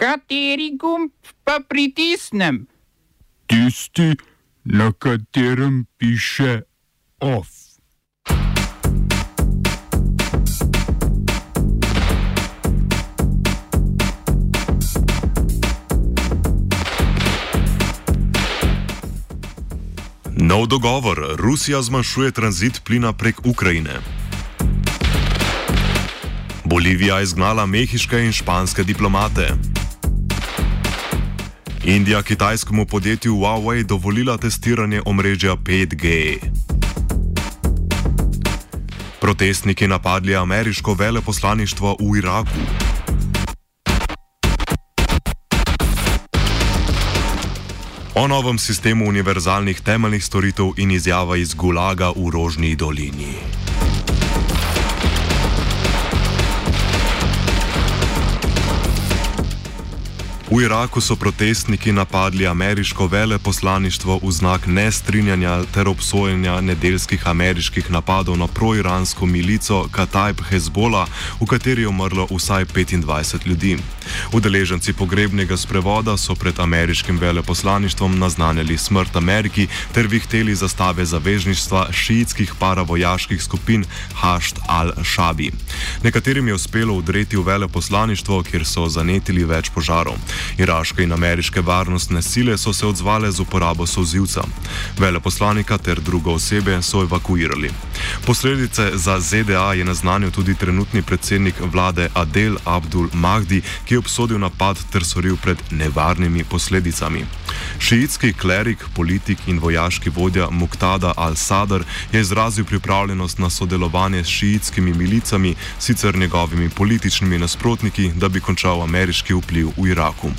Kateri gumb pa pritisnem? Tisti, na katerem piše OF. Nov dogovor: Rusija zmanjšuje tranzit plina prek Ukrajine. Bolivija je izgnala mehiške in španske diplomate. Indija kitajskemu podjetju Huawei dovolila testiranje omrežja 5G. Protestniki napadli ameriško veleposlaništvo v Iraku. O novem sistemu univerzalnih temeljnih storitev in izjava iz Gulaga v Rožni dolini. V Iraku so protestniki napadli ameriško veleposlaništvo v znak nestrinjanja ter obsojenja nedeljskih ameriških napadov na proiransko milico Katajb Hezbola, v kateri je umrlo vsaj 25 ljudi. Udeleženci pogrebnega sprevoda so pred ameriškim veleposlaništvom naznanjali smrt Ameriki ter vihteli zastave zavezništva šiitskih paravojaških skupin Hašt al-Shabi. Nekaterim je uspelo udreti v veleposlaništvo, kjer so zanetili več požarov. Iraške in ameriške varnostne sile so se odzvale z uporabo sozivca. Veleposlanika ter drugo osebe so evakuirali. Posledice za ZDA je naznanil tudi trenutni predsednik vlade Adel Abdul Mahdi, ki je obsodil napad ter soril pred nevarnimi posledicami. Šiitski klerik, politik in vojaški vodja Muqtada al-Sadr je izrazil pripravljenost na sodelovanje s šiitskimi milicami, sicer njegovimi političnimi nasprotniki, da bi končal ameriški vpliv v Iraku.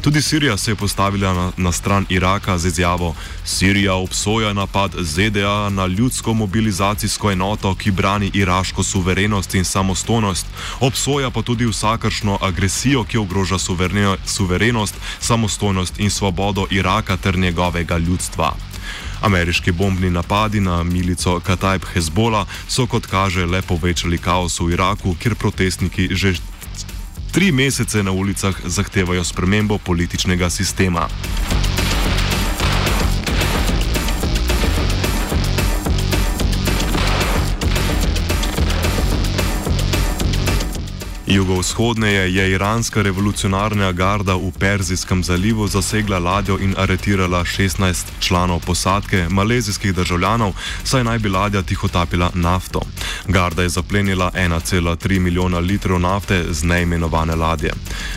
Tudi Sirija se je postavila na, na stran Iraka z izjavo: Sirija obsoja napad ZDA na ljudsko mobilizacijsko enoto, ki brani iraško suverenost in samostojnost, obsoja pa tudi vsakršno agresijo, ki ogroža suverenost, samostojnost in svobodo Iraka ter njegovega ljudstva. Ameriški bombni napadi na milico Katajb Hezbola so, kot kaže, le povečali kaos v Iraku, kjer protestniki že tri mesece na ulicah zahtevajo spremembo političnega sistema. Jugovzhodneje je iranska revolucionarna garda v Perzijskem zalivu zasegla ladjo in aretirala 16 članov posadke, malezijskih državljanov, saj naj bi ladja tihotapila nafto. Garda je zaplenila 1,3 milijona litrov nafte z neimenovane ladje.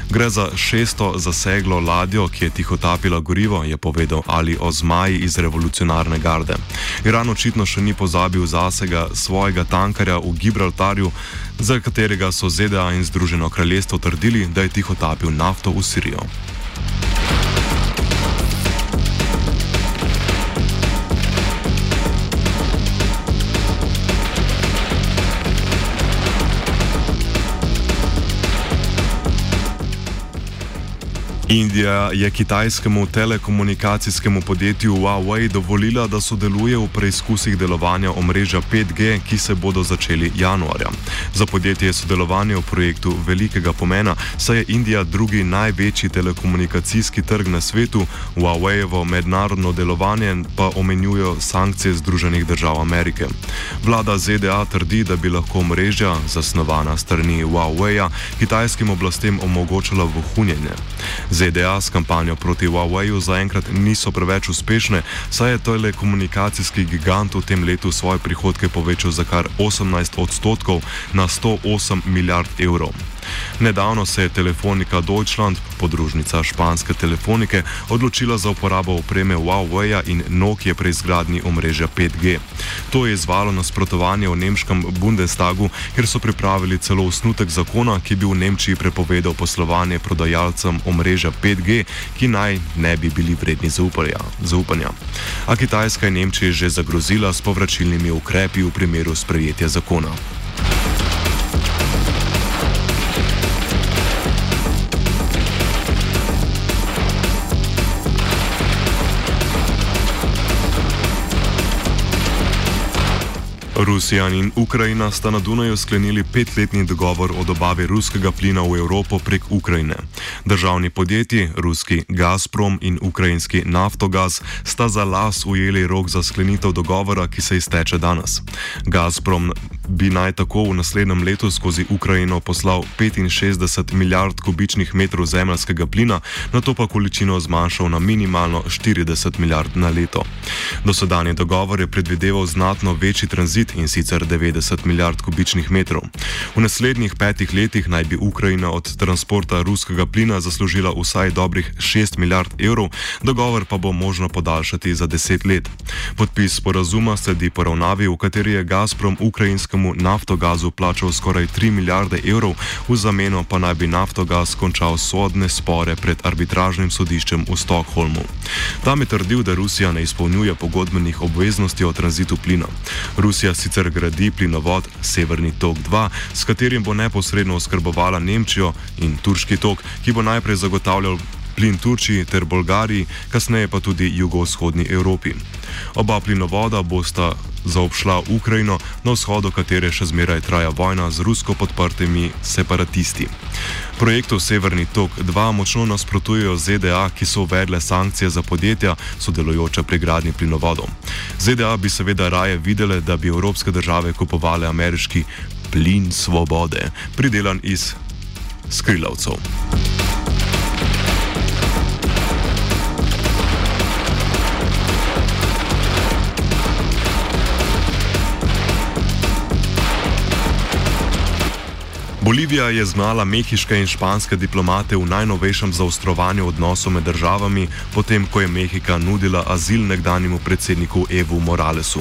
Gre za šesto zaseglo ladjo, ki je tihotapila gorivo, je povedal Ali Ozmaji iz revolucionarne garde. Iran očitno še ni pozabil zasega svojega tankarja v Gibraltarju, za katerega so ZDA in Združeno kraljestvo trdili, da je tihotapil nafto v Sirijo. Indija je kitajskemu telekomunikacijskemu podjetju Huawei dovolila, da sodeluje v preizkusih delovanja omrežja 5G, ki se bodo začeli januarja. Za podjetje je sodelovanje v projektu velikega pomena, saj je Indija drugi največji telekomunikacijski trg na svetu, Huaweijevo mednarodno delovanje pa omenjujo sankcije Združenih držav Amerike. Vlada ZDA trdi, da bi lahko omrežja, zasnovana strani Huawei, kitajskim oblastem omogočala vohunjenje. ZDA s kampanjo proti Huaweiu zaenkrat niso preveč uspešne, saj je telekomunikacijski gigant v tem letu svoje prihodke povečal za kar 18 odstotkov na 108 milijard evrov. Nedavno se je telefonika Deutschland, podružnica španske telefonike, odločila za uporabo opreme Huawei in Nokia pri izgradnji omrežja 5G. To je izvalo nasprotovanje v nemškem Bundestagu, kjer so pripravili celo osnutek zakona, ki bi v Nemčiji prepovedal poslovanje prodajalcem omrežja 5G, ki naj ne bi bili vredni zaupanja. A Kitajska je Nemčiji že zagrozila s povračilnimi ukrepi v primeru sprejetja zakona. Rusija in Ukrajina sta na Dunaju sklenili petletni dogovor o dobavi ruskega plina v Evropo prek Ukrajine. Državni podjetji, ruski Gazprom in ukrajinski Naftogaz, sta za las ujeli rok za sklenitev dogovora, ki se izteče danes. Gazprom bi naj tako v naslednjem letu skozi Ukrajino poslal 65 milijard kubičnih metrov zemljskega plina, na to pa količino zmanjšal na minimalno 40 milijard na leto. Dosedanje dogovor je predvideval znatno večji tranzit in sicer 90 milijard kubičnih metrov. V naslednjih petih letih naj bi Ukrajina od transporta ruskega plina zaslužila vsaj dobrih 6 milijard evrov, dogovor pa bo možno podaljšati za 10 let. Podpis sporazuma sledi poravnavi, v kateri je Gazprom ukrajinskemu naftogazu plačal skoraj 3 milijarde evrov, v zameno pa naj bi naftogaz končal sodne spore pred arbitražnim sodiščem v Stokholmu. Tam je trdil, da Rusija ne izpolnjuje pogodbenih obveznosti o tranzitu plina. Rusija sicer gradi plinovod Severni tok 2, s katerim bo neposredno oskrbovala Nemčijo in Turški tok, ki bo najprej zagotavljal plin Turčiji ter Bolgariji, kasneje pa tudi jugovzhodni Evropi. Oba plinovoda bosta zaobšla Ukrajino, na vzhodu katere še zmeraj traja vojna z rusko podprtimi separatisti. Projektu Severni tok 2 močno nasprotujejo ZDA, ki so uvedle sankcije za podjetja, sodelujoča pri gradnji plinovodov. ZDA bi seveda raje videle, da bi evropske države kupovale ameriški plin svobode, pridelan iz skrilavcev. Bolivija je znala mehiške in španske diplomate v najnovejšem zaostrovanju odnosov med državami, potem ko je Mehika nudila azil nekdanjemu predsedniku Evu Moralesu.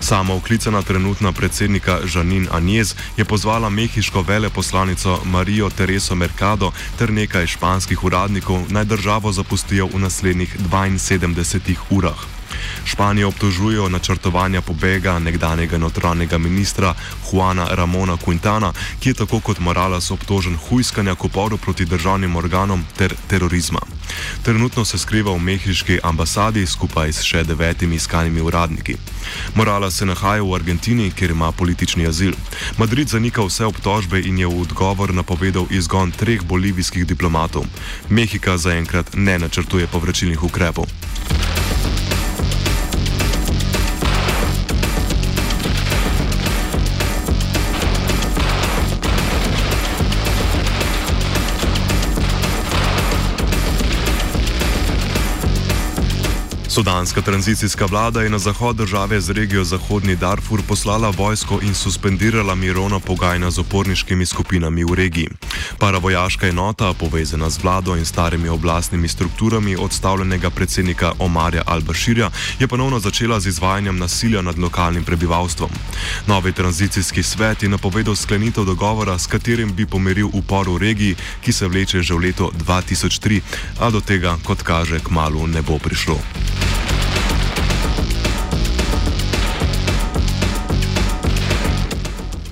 Sama oklicana trenutna predsednika Žanin Anjez je pozvala mehiško veleposlanico Marijo Tereso Mercado ter nekaj španskih uradnikov naj državo zapustijo v naslednjih 72 urah. Španijo obtožujejo načrtovanja pobega nekdanjega notranjega ministra Juana Ramona Quintana, ki je tako kot Morales obtožen hujskanja k uporu proti državnim organom ter terorizma. Trenutno se skriva v mehiški ambasadi skupaj s še devetimi iskanimi uradniki. Morales se nahaja v Argentini, kjer ima politični azil. Madrid zanika vse obtožbe in je v odgovor napovedal izgon treh bolivijskih diplomatov. Mehika zaenkrat ne načrtuje povračilnih ukrepov. Sudanska tranzicijska vlada je na zahod države z regijo Zahodni Darfur poslala vojsko in suspendirala mirovna pogajanja z oporniškimi skupinami v regiji. Paravojaška enota, povezana z vlado in starimi oblastnimi strukturami odstavljenega predsednika Omarja Al-Bashirja, je ponovno začela z izvajanjem nasilja nad lokalnim prebivalstvom. Novi tranzicijski svet je napovedal sklenitev dogovora, s katerim bi pomiril upor v regiji, ki se vleče že v leto 2003, a do tega, kot kaže, k malu ne bo prišlo.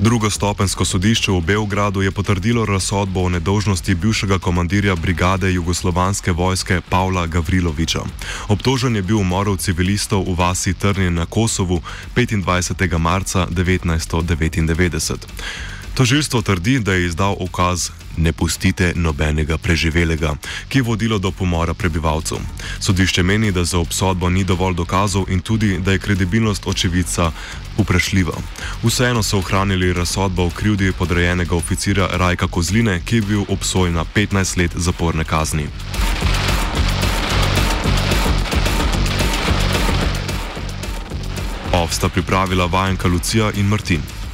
Drugostopensko sodišče v Beogradu je potrdilo razsodbo o nedožnosti bivšega komandirja brigade jugoslovanske vojske Pavla Gavriloviča. Obtožen je bil umorov civilistov v vasi Trnje na Kosovu 25. marca 1999. Tožilstvo trdi, da je izdal ukaz Ne pustite nobenega preživelega, ki je vodilo do pomora prebivalcev. Sodišče meni, da za obsodbo ni dovolj dokazov in tudi, da je kredibilnost očevica vprašljiva. Vseeno so ohranili razsodbo o krivdi podrejenega oficira Rajka Kozline, ki je bil obsojen na 15 let zaporne kazni. Ovsta pripravila vajenka Lucija in Martin.